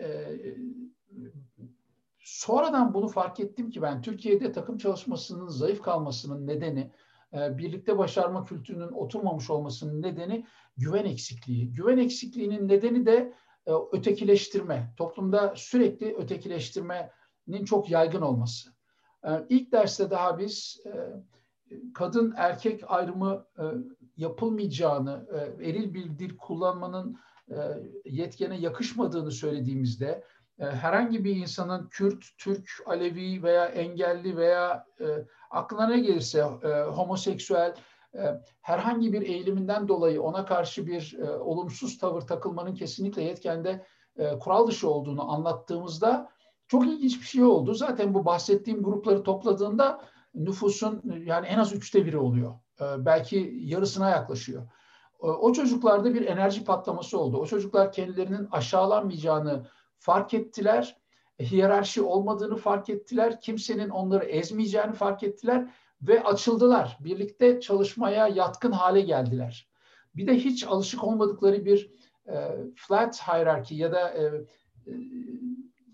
sonradan bunu fark ettim ki ben Türkiye'de takım çalışmasının zayıf kalmasının nedeni birlikte başarma kültürünün oturmamış olmasının nedeni güven eksikliği. Güven eksikliğinin nedeni de e, ötekileştirme. Toplumda sürekli ötekileştirmenin çok yaygın olması. E, ilk derste daha biz kadın erkek ayrımı yapılmayacağını, eril bir dil kullanmanın yetkene yakışmadığını söylediğimizde herhangi bir insanın Kürt, Türk, Alevi veya engelli veya aklına ne gelirse e, homoseksüel e, herhangi bir eğiliminden dolayı ona karşı bir e, olumsuz tavır takılmanın kesinlikle yetkende e, kural dışı olduğunu anlattığımızda çok ilginç bir şey oldu. Zaten bu bahsettiğim grupları topladığında nüfusun yani en az üçte biri oluyor. E, belki yarısına yaklaşıyor. E, o çocuklarda bir enerji patlaması oldu. O çocuklar kendilerinin aşağılanmayacağını fark ettiler hiyerarşi olmadığını fark ettiler. Kimsenin onları ezmeyeceğini fark ettiler ve açıldılar. Birlikte çalışmaya yatkın hale geldiler. Bir de hiç alışık olmadıkları bir e, flat hierarchy ya da e, e,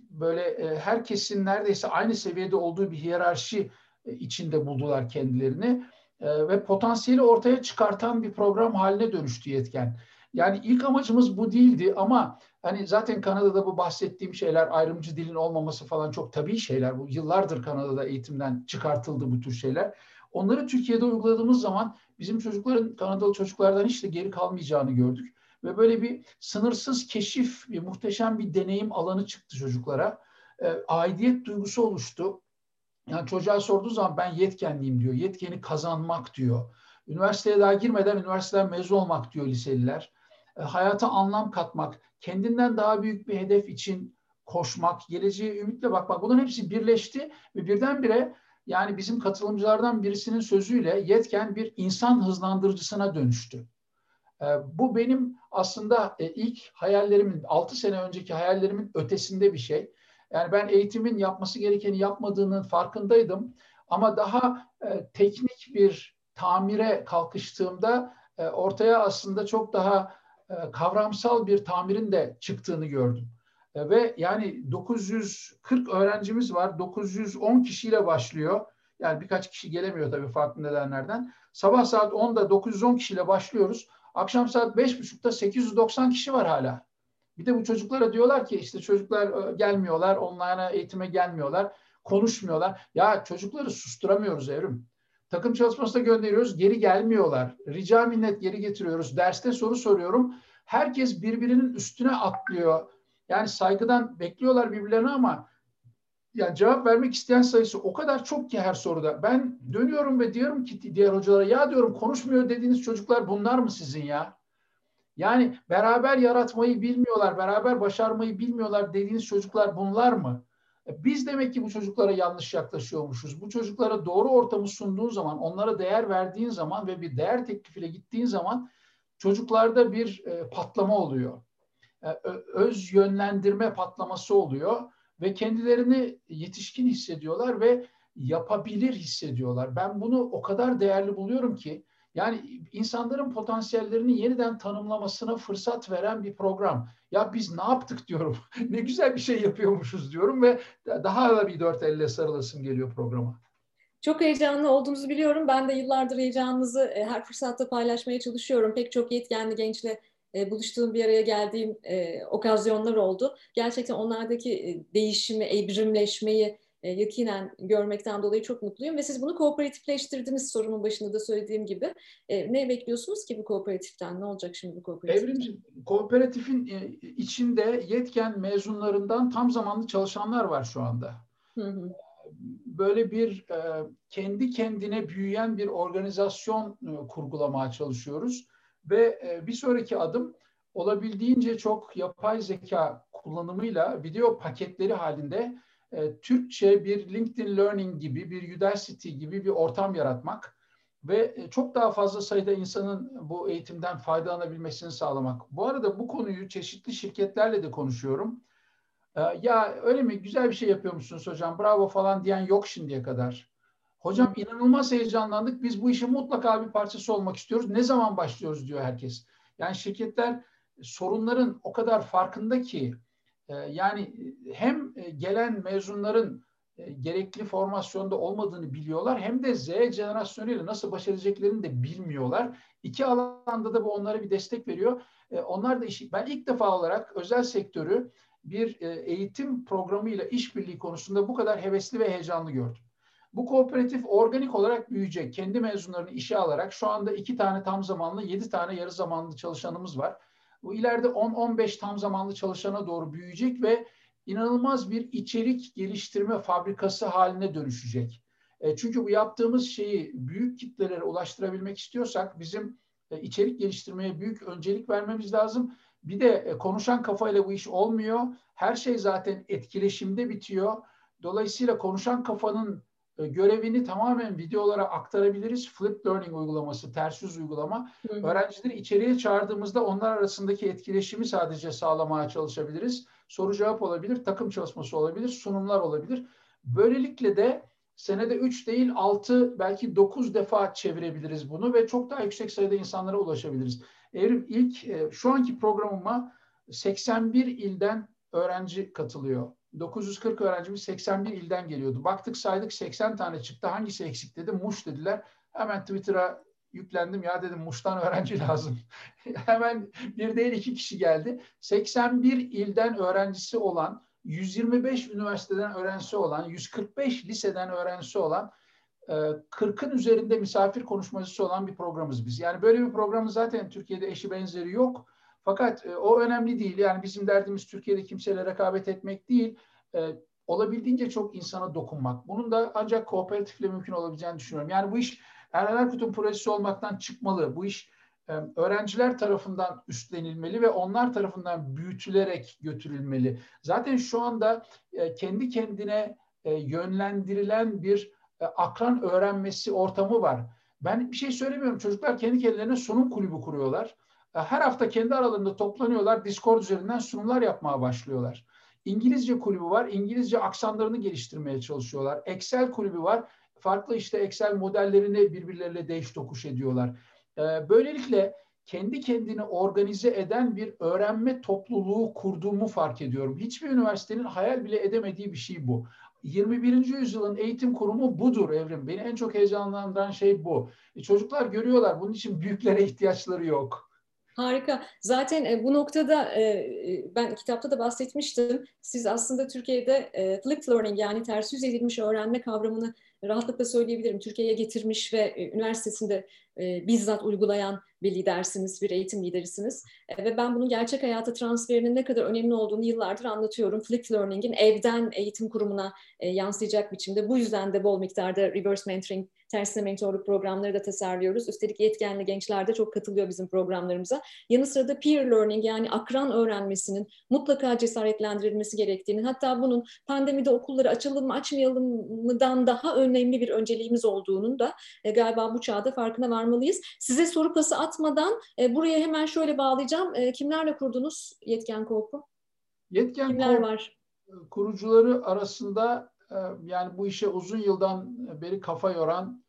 böyle e, herkesin neredeyse aynı seviyede olduğu bir hiyerarşi e, içinde buldular kendilerini e, ve potansiyeli ortaya çıkartan bir program haline dönüştü yetken. Yani ilk amacımız bu değildi ama hani zaten Kanada'da bu bahsettiğim şeyler ayrımcı dilin olmaması falan çok tabii şeyler. Bu yıllardır Kanada'da eğitimden çıkartıldı bu tür şeyler. Onları Türkiye'de uyguladığımız zaman bizim çocukların Kanadalı çocuklardan hiç de geri kalmayacağını gördük. Ve böyle bir sınırsız keşif, bir muhteşem bir deneyim alanı çıktı çocuklara. E, aidiyet duygusu oluştu. Yani çocuğa sorduğu zaman ben yetkenliyim diyor. Yetkeni kazanmak diyor. Üniversiteye daha girmeden üniversiteden mezun olmak diyor liseliler. E, hayata anlam katmak, kendinden daha büyük bir hedef için koşmak, geleceğe ümitle bakmak bunların hepsi birleşti ve birdenbire yani bizim katılımcılardan birisinin sözüyle yetken bir insan hızlandırıcısına dönüştü. E, bu benim aslında e, ilk hayallerimin, 6 sene önceki hayallerimin ötesinde bir şey. Yani ben eğitimin yapması gerekeni yapmadığının farkındaydım. Ama daha teknik bir tamire kalkıştığımda ortaya aslında çok daha kavramsal bir tamirin de çıktığını gördüm. E, ve yani 940 öğrencimiz var. 910 kişiyle başlıyor. Yani birkaç kişi gelemiyor tabii farklı nedenlerden. Sabah saat 10'da 910 kişiyle başlıyoruz. Akşam saat 5.30'da 890 kişi var hala. Bir de bu çocuklara diyorlar ki işte çocuklar e, gelmiyorlar, online eğitime gelmiyorlar, konuşmuyorlar. Ya çocukları susturamıyoruz Evrim. Takım çalışmasına gönderiyoruz, geri gelmiyorlar. Rica minnet geri getiriyoruz. Derste soru soruyorum. Herkes birbirinin üstüne atlıyor. Yani saygıdan bekliyorlar birbirlerine ama yani cevap vermek isteyen sayısı o kadar çok ki her soruda. Ben dönüyorum ve diyorum ki diğer hocalara ya diyorum konuşmuyor dediğiniz çocuklar bunlar mı sizin ya? Yani beraber yaratmayı bilmiyorlar, beraber başarmayı bilmiyorlar dediğiniz çocuklar bunlar mı? E, biz demek ki bu çocuklara yanlış yaklaşıyormuşuz. Bu çocuklara doğru ortamı sunduğun zaman, onlara değer verdiğin zaman ve bir değer teklifiyle gittiğin zaman çocuklarda bir e, patlama oluyor. E, öz yönlendirme patlaması oluyor ve kendilerini yetişkin hissediyorlar ve yapabilir hissediyorlar. Ben bunu o kadar değerli buluyorum ki yani insanların potansiyellerini yeniden tanımlamasına fırsat veren bir program. Ya biz ne yaptık diyorum. ne güzel bir şey yapıyormuşuz diyorum ve daha da bir dört elle sarılasım geliyor programa. Çok heyecanlı olduğunuzu biliyorum. Ben de yıllardır heyecanınızı e, her fırsatta paylaşmaya çalışıyorum. Pek çok yetkenli gençle e, buluştuğum bir araya geldiğim e, okazyonlar oldu. Gerçekten onlardaki değişimi, evrimleşmeyi yakinen görmekten dolayı çok mutluyum. Ve siz bunu kooperatifleştirdiniz sorumun başında da söylediğim gibi. Ne bekliyorsunuz ki bu kooperatiften? Ne olacak şimdi bu kooperatif? Evrimci, kooperatifin içinde yetken mezunlarından tam zamanlı çalışanlar var şu anda. Hı hı böyle bir e, kendi kendine büyüyen bir organizasyon e, kurgulamaya çalışıyoruz ve e, bir sonraki adım olabildiğince çok yapay zeka kullanımıyla video paketleri halinde Türkçe bir LinkedIn Learning gibi, bir Udacity gibi bir ortam yaratmak ve çok daha fazla sayıda insanın bu eğitimden faydalanabilmesini sağlamak. Bu arada bu konuyu çeşitli şirketlerle de konuşuyorum. Ya öyle mi güzel bir şey yapıyor musunuz hocam bravo falan diyen yok şimdiye kadar. Hocam inanılmaz heyecanlandık biz bu işin mutlaka bir parçası olmak istiyoruz. Ne zaman başlıyoruz diyor herkes. Yani şirketler sorunların o kadar farkında ki e, yani hem gelen mezunların e, gerekli formasyonda olmadığını biliyorlar hem de Z jenerasyonuyla nasıl baş edeceklerini de bilmiyorlar. İki alanda da bu onlara bir destek veriyor. E, onlar da işi, ben ilk defa olarak özel sektörü bir eğitim programıyla işbirliği konusunda bu kadar hevesli ve heyecanlı gördüm. Bu kooperatif organik olarak büyüyecek. Kendi mezunlarını işe alarak şu anda iki tane tam zamanlı, yedi tane yarı zamanlı çalışanımız var. Bu ileride 10-15 tam zamanlı çalışana doğru büyüyecek ve inanılmaz bir içerik geliştirme fabrikası haline dönüşecek. E, çünkü bu yaptığımız şeyi büyük kitlelere ulaştırabilmek istiyorsak bizim e, içerik geliştirmeye büyük öncelik vermemiz lazım. Bir de e, konuşan kafayla bu iş olmuyor. Her şey zaten etkileşimde bitiyor. Dolayısıyla konuşan kafanın görevini tamamen videolara aktarabiliriz. Flip Learning uygulaması, ters yüz uygulama. Hı hı. Öğrencileri içeriye çağırdığımızda onlar arasındaki etkileşimi sadece sağlamaya çalışabiliriz. Soru cevap olabilir, takım çalışması olabilir, sunumlar olabilir. Böylelikle de senede 3 değil 6 belki 9 defa çevirebiliriz bunu ve çok daha yüksek sayıda insanlara ulaşabiliriz. Evrim ilk e, şu anki programıma 81 ilden öğrenci katılıyor. 940 öğrencimiz 81 ilden geliyordu. Baktık saydık 80 tane çıktı. Hangisi eksik dedim. Muş dediler. Hemen Twitter'a yüklendim. Ya dedim Muş'tan öğrenci lazım. Hemen bir değil iki kişi geldi. 81 ilden öğrencisi olan, 125 üniversiteden öğrencisi olan, 145 liseden öğrencisi olan 40'ın e, üzerinde misafir konuşmacısı olan bir programımız biz. Yani böyle bir programın zaten Türkiye'de eşi benzeri yok. Fakat e, o önemli değil. Yani bizim derdimiz Türkiye'de kimseyle rekabet etmek değil. E, olabildiğince çok insana dokunmak. Bunun da ancak kooperatifle mümkün olabileceğini düşünüyorum. Yani bu iş Erhan Erkut'un projesi olmaktan çıkmalı. Bu iş e, öğrenciler tarafından üstlenilmeli ve onlar tarafından büyütülerek götürülmeli. Zaten şu anda e, kendi kendine e, yönlendirilen bir akran öğrenmesi ortamı var. Ben bir şey söylemiyorum. Çocuklar kendi kendilerine sunum kulübü kuruyorlar. E, her hafta kendi aralarında toplanıyorlar. Discord üzerinden sunumlar yapmaya başlıyorlar. İngilizce kulübü var. İngilizce aksanlarını geliştirmeye çalışıyorlar. Excel kulübü var. Farklı işte Excel modellerini birbirleriyle değiş tokuş ediyorlar. E, böylelikle kendi kendini organize eden bir öğrenme topluluğu kurduğumu fark ediyorum. Hiçbir üniversitenin hayal bile edemediği bir şey bu. 21. yüzyılın eğitim kurumu budur Evrim. Beni en çok heyecanlandıran şey bu. E, çocuklar görüyorlar. Bunun için büyüklere ihtiyaçları yok. Harika. Zaten e, bu noktada e, e, ben kitapta da bahsetmiştim. Siz aslında Türkiye'de flipped learning yani ters yüz edilmiş öğrenme kavramını rahatlıkla söyleyebilirim. Türkiye'ye getirmiş ve üniversitesinde bizzat uygulayan bir lidersiniz, bir eğitim liderisiniz. Ve ben bunun gerçek hayata transferinin ne kadar önemli olduğunu yıllardır anlatıyorum. Flipped Learning'in evden eğitim kurumuna yansıyacak biçimde. Bu yüzden de bol miktarda reverse mentoring tersine mentorluk programları da tasarlıyoruz. Üstelik yetkenli gençler de çok katılıyor bizim programlarımıza. Yanı sıra da peer learning yani akran öğrenmesinin mutlaka cesaretlendirilmesi gerektiğini hatta bunun pandemide okulları açalım mı açmayalım mıdan daha önemli bir önceliğimiz olduğunun da e, galiba bu çağda farkına varmalıyız. Size soru pası atmadan e, buraya hemen şöyle bağlayacağım. E, kimlerle kurdunuz Yetken Korku? Yetken Kimler Korku var? kurucuları arasında e, yani bu işe uzun yıldan beri kafa yoran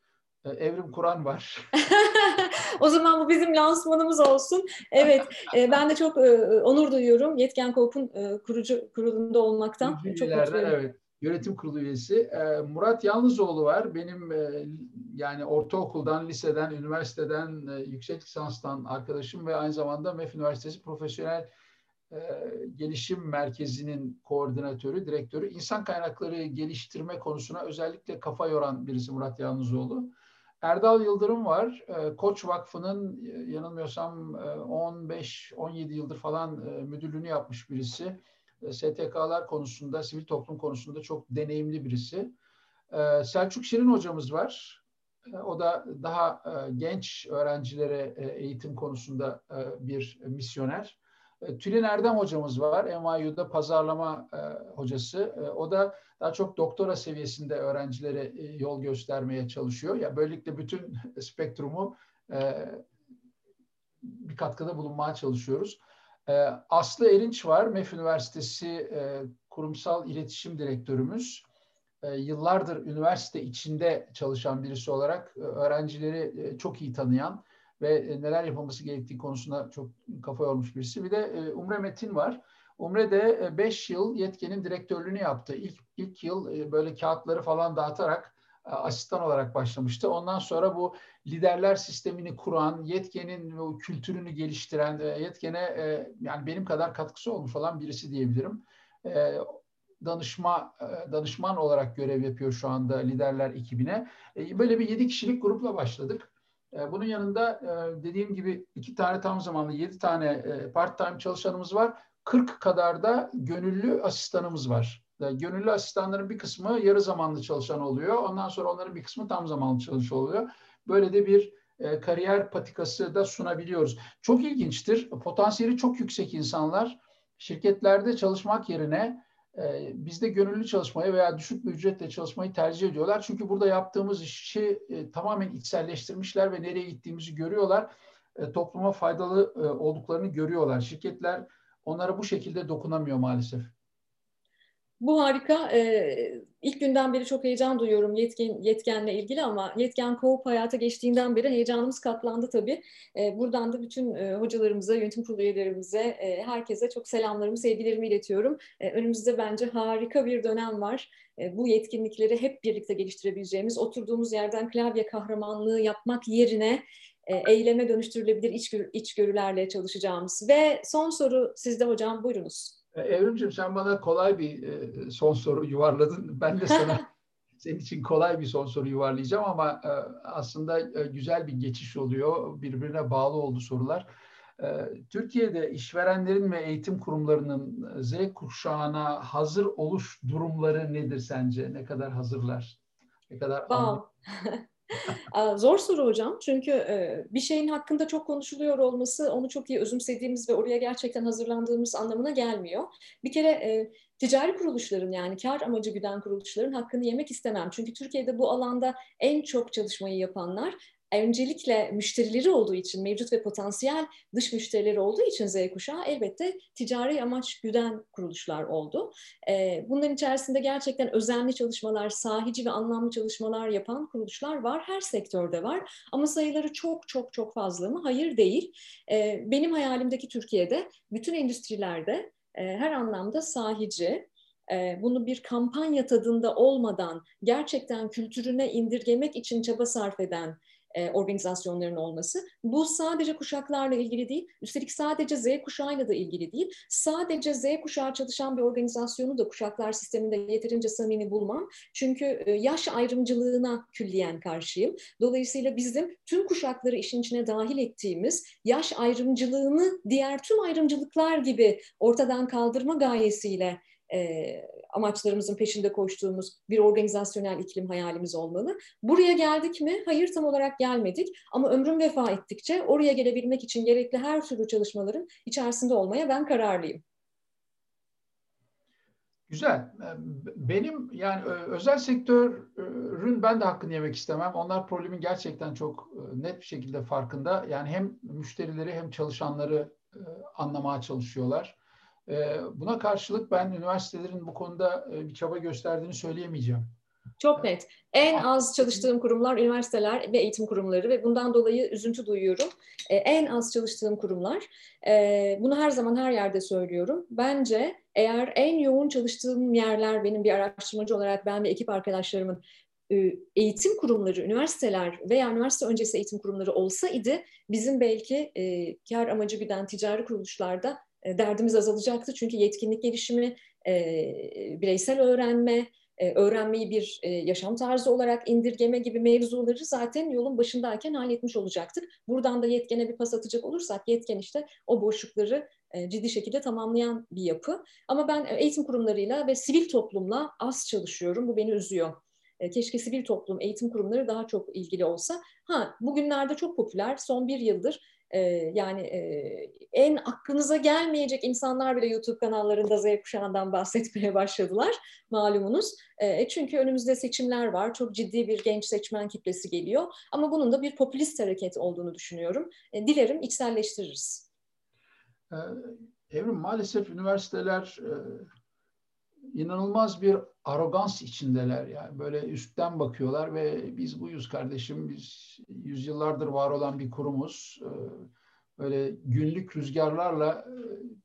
Evrim Kur'an var. o zaman bu bizim lansmanımız olsun. Evet, e, ben de çok onur duyuyorum Yetken Kork'un kurucu kurulunda olmaktan. Kurucu çok mutluyum. Evet, yönetim kurulu üyesi. Murat Yalnızoğlu var. Benim yani ortaokuldan, liseden, üniversiteden, yüksek lisanstan arkadaşım ve aynı zamanda MEF Üniversitesi Profesyonel Gelişim Merkezi'nin koordinatörü, direktörü. İnsan kaynakları geliştirme konusuna özellikle kafa yoran birisi Murat Yalnızoğlu. Erdal Yıldırım var. Koç Vakfı'nın yanılmıyorsam 15-17 yıldır falan müdürlüğünü yapmış birisi. STK'lar konusunda, sivil toplum konusunda çok deneyimli birisi. Selçuk Şirin hocamız var. O da daha genç öğrencilere eğitim konusunda bir misyoner. Tülin Erdem hocamız var. NYU'da pazarlama hocası. O da daha çok doktora seviyesinde öğrencilere yol göstermeye çalışıyor. Ya böylelikle bütün spektrumu bir katkıda bulunmaya çalışıyoruz. Aslı Erinç var. MEF Üniversitesi Kurumsal İletişim Direktörümüz. Yıllardır üniversite içinde çalışan birisi olarak öğrencileri çok iyi tanıyan ve neler yapılması gerektiği konusunda çok kafa yormuş birisi. Bir de Umre Metin var. Umre de 5 yıl yetkenin direktörlüğünü yaptı. İlk, ilk yıl böyle kağıtları falan dağıtarak asistan olarak başlamıştı. Ondan sonra bu liderler sistemini kuran, yetkenin kültürünü geliştiren, yetkene yani benim kadar katkısı olmuş olan birisi diyebilirim. Danışma danışman olarak görev yapıyor şu anda liderler ekibine. Böyle bir yedi kişilik grupla başladık. Bunun yanında dediğim gibi iki tane tam zamanlı, yedi tane part time çalışanımız var. 40 kadar da gönüllü asistanımız var. Gönüllü asistanların bir kısmı yarı zamanlı çalışan oluyor. Ondan sonra onların bir kısmı tam zamanlı çalışan oluyor. Böyle de bir e, kariyer patikası da sunabiliyoruz. Çok ilginçtir. Potansiyeli çok yüksek insanlar şirketlerde çalışmak yerine e, bizde gönüllü çalışmayı veya düşük bir ücretle çalışmayı tercih ediyorlar. Çünkü burada yaptığımız işi e, tamamen içselleştirmişler ve nereye gittiğimizi görüyorlar. E, topluma faydalı e, olduklarını görüyorlar. Şirketler onlara bu şekilde dokunamıyor maalesef. Bu harika. Ee, ilk günden beri çok heyecan duyuyorum yetkin, yetkenle ilgili ama yetken kovup hayata geçtiğinden beri heyecanımız katlandı tabii. Ee, buradan da bütün e, hocalarımıza, yönetim kurulu üyelerimize, e, herkese çok selamlarımı, sevgilerimi iletiyorum. E, önümüzde bence harika bir dönem var. E, bu yetkinlikleri hep birlikte geliştirebileceğimiz, oturduğumuz yerden klavye kahramanlığı yapmak yerine e, eyleme dönüştürülebilir içgörü, içgörülerle çalışacağımız. Ve son soru sizde hocam, buyurunuz. E, Evrimciğim sen bana kolay bir e, son soru yuvarladın. Ben de sana senin için kolay bir son soru yuvarlayacağım ama e, aslında güzel bir geçiş oluyor. Birbirine bağlı oldu sorular. Türkiye'de işverenlerin ve eğitim kurumlarının Z kuşağına hazır oluş durumları nedir sence? Ne kadar hazırlar? Ne kadar wow. Zor soru hocam çünkü bir şeyin hakkında çok konuşuluyor olması onu çok iyi özümsediğimiz ve oraya gerçekten hazırlandığımız anlamına gelmiyor. Bir kere ticari kuruluşların yani kar amacı güden kuruluşların hakkını yemek istemem. Çünkü Türkiye'de bu alanda en çok çalışmayı yapanlar öncelikle müşterileri olduğu için, mevcut ve potansiyel dış müşterileri olduğu için Z kuşağı elbette ticari amaç güden kuruluşlar oldu. Bunların içerisinde gerçekten özenli çalışmalar, sahici ve anlamlı çalışmalar yapan kuruluşlar var. Her sektörde var. Ama sayıları çok çok çok fazla mı? Hayır değil. Benim hayalimdeki Türkiye'de bütün endüstrilerde her anlamda sahici, bunu bir kampanya tadında olmadan gerçekten kültürüne indirgemek için çaba sarf eden e, organizasyonların olması. Bu sadece kuşaklarla ilgili değil, üstelik sadece Z kuşağıyla da ilgili değil. Sadece Z kuşağı çalışan bir organizasyonu da kuşaklar sisteminde yeterince samimi bulmam. Çünkü e, yaş ayrımcılığına külliyen karşıyım. Dolayısıyla bizim tüm kuşakları işin içine dahil ettiğimiz yaş ayrımcılığını diğer tüm ayrımcılıklar gibi ortadan kaldırma gayesiyle e, amaçlarımızın peşinde koştuğumuz bir organizasyonel iklim hayalimiz olmalı. Buraya geldik mi? Hayır tam olarak gelmedik ama ömrüm vefa ettikçe oraya gelebilmek için gerekli her türlü çalışmaların içerisinde olmaya ben kararlıyım. Güzel. Benim yani özel sektörün ben de hakkını yemek istemem. Onlar problemin gerçekten çok net bir şekilde farkında. Yani hem müşterileri hem çalışanları anlamaya çalışıyorlar. Ee, buna karşılık ben üniversitelerin bu konuda e, bir çaba gösterdiğini söyleyemeyeceğim. Çok net. En az çalıştığım kurumlar üniversiteler ve eğitim kurumları ve bundan dolayı üzüntü duyuyorum. Ee, en az çalıştığım kurumlar. Ee, bunu her zaman her yerde söylüyorum. Bence eğer en yoğun çalıştığım yerler benim bir araştırmacı olarak ben ve ekip arkadaşlarımın e, eğitim kurumları, üniversiteler veya üniversite öncesi eğitim kurumları olsaydı bizim belki e, kar amacı güden ticari kuruluşlarda e, derdimiz azalacaktı. Çünkü yetkinlik gelişimi, e, bireysel öğrenme, e, öğrenmeyi bir yaşam tarzı olarak indirgeme gibi mevzuları zaten yolun başındayken halletmiş olacaktık. Buradan da yetkene bir pas atacak olursak yetken işte o boşlukları ciddi şekilde tamamlayan bir yapı. Ama ben eğitim kurumlarıyla ve sivil toplumla az çalışıyorum. Bu beni üzüyor. E, keşke sivil toplum, eğitim kurumları daha çok ilgili olsa. Ha bugünlerde çok popüler, son bir yıldır e, yani e, en aklınıza gelmeyecek insanlar bile YouTube kanallarında Z kuşağından bahsetmeye başladılar malumunuz. E, çünkü önümüzde seçimler var, çok ciddi bir genç seçmen kitlesi geliyor. Ama bunun da bir popülist hareket olduğunu düşünüyorum. E, dilerim içselleştiririz. Ee, Evrim maalesef üniversiteler e, inanılmaz bir arogans içindeler. Yani böyle üstten bakıyorlar ve biz buyuz kardeşim, biz yüzyıllardır var olan bir kurumuz. Ee, böyle günlük rüzgarlarla e,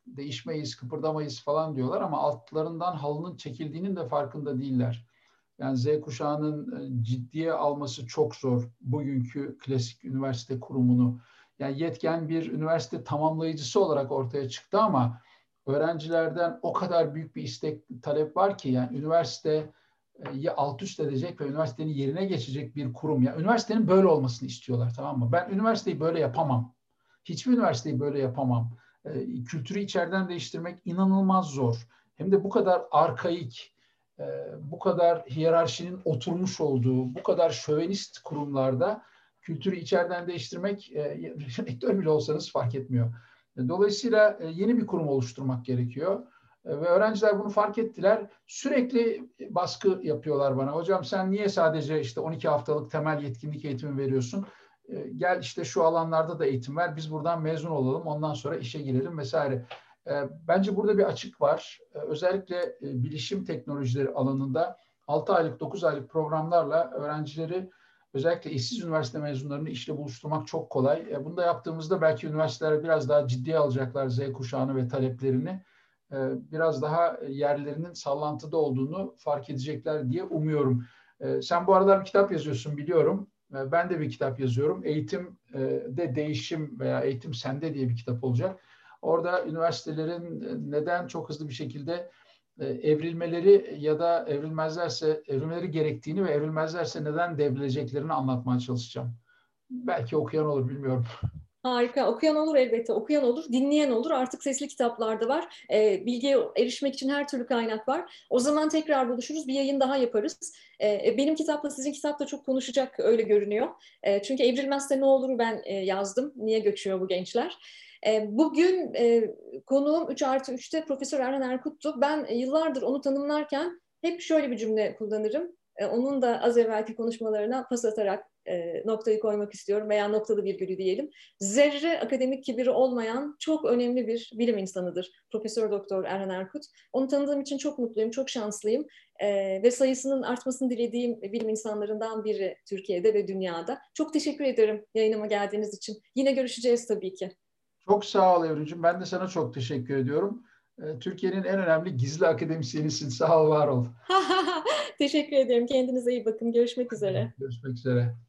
değişmeyiz, kıpırdamayız falan diyorlar ama altlarından halının çekildiğinin de farkında değiller. Yani Z kuşağının e, ciddiye alması çok zor bugünkü klasik üniversite kurumunu. Yani yetken bir üniversite tamamlayıcısı olarak ortaya çıktı ama öğrencilerden o kadar büyük bir istek, talep var ki yani üniversiteyi alt üst edecek ve üniversitenin yerine geçecek bir kurum. Yani üniversitenin böyle olmasını istiyorlar tamam mı? Ben üniversiteyi böyle yapamam. Hiçbir üniversiteyi böyle yapamam. E, kültürü içeriden değiştirmek inanılmaz zor. Hem de bu kadar arkaik, e, bu kadar hiyerarşinin oturmuş olduğu, bu kadar şövenist kurumlarda kültürü içeriden değiştirmek e, rektör bile olsanız fark etmiyor. Dolayısıyla e, yeni bir kurum oluşturmak gerekiyor. E, ve öğrenciler bunu fark ettiler. Sürekli baskı yapıyorlar bana. Hocam sen niye sadece işte 12 haftalık temel yetkinlik eğitimi veriyorsun? E, gel işte şu alanlarda da eğitim ver. Biz buradan mezun olalım. Ondan sonra işe girelim vesaire. Bence burada bir açık var. Özellikle bilişim teknolojileri alanında 6 aylık, 9 aylık programlarla öğrencileri özellikle işsiz üniversite mezunlarını işle buluşturmak çok kolay. E, bunu da yaptığımızda belki üniversiteler biraz daha ciddiye alacaklar Z kuşağını ve taleplerini. E, biraz daha yerlerinin sallantıda olduğunu fark edecekler diye umuyorum. E, sen bu aralar bir kitap yazıyorsun biliyorum. Ben de bir kitap yazıyorum. Eğitim de değişim veya eğitim sende diye bir kitap olacak. Orada üniversitelerin neden çok hızlı bir şekilde e, evrilmeleri ya da evrilmezlerse evrilmeleri gerektiğini ve evrilmezlerse neden devrileceklerini anlatmaya çalışacağım. Belki okuyan olur bilmiyorum. Harika. Okuyan olur elbette. Okuyan olur, dinleyen olur. Artık sesli kitaplarda var. E, bilgiye erişmek için her türlü kaynak var. O zaman tekrar buluşuruz. Bir yayın daha yaparız. E, benim kitapla sizin kitapla çok konuşacak öyle görünüyor. E, çünkü evrilmezse ne olur ben e, yazdım. Niye göçüyor bu gençler? E, bugün e, konuğum 3 artı 3'te Profesör Erhan Erkut'tu. Ben yıllardır onu tanımlarken hep şöyle bir cümle kullanırım. E, onun da az evvelki konuşmalarına pas atarak noktayı koymak istiyorum veya noktalı virgülü diyelim. Zerre akademik kibiri olmayan çok önemli bir bilim insanıdır Profesör Doktor Erhan Erkut. Onu tanıdığım için çok mutluyum, çok şanslıyım ve sayısının artmasını dilediğim bilim insanlarından biri Türkiye'de ve dünyada. Çok teşekkür ederim yayınıma geldiğiniz için. Yine görüşeceğiz tabii ki. Çok sağ ol Evrimciğim. Ben de sana çok teşekkür ediyorum. Ee, Türkiye'nin en önemli gizli akademisyenisin. Sağ ol, var ol. teşekkür ederim. Kendinize iyi bakın. Görüşmek üzere. Görüşmek üzere.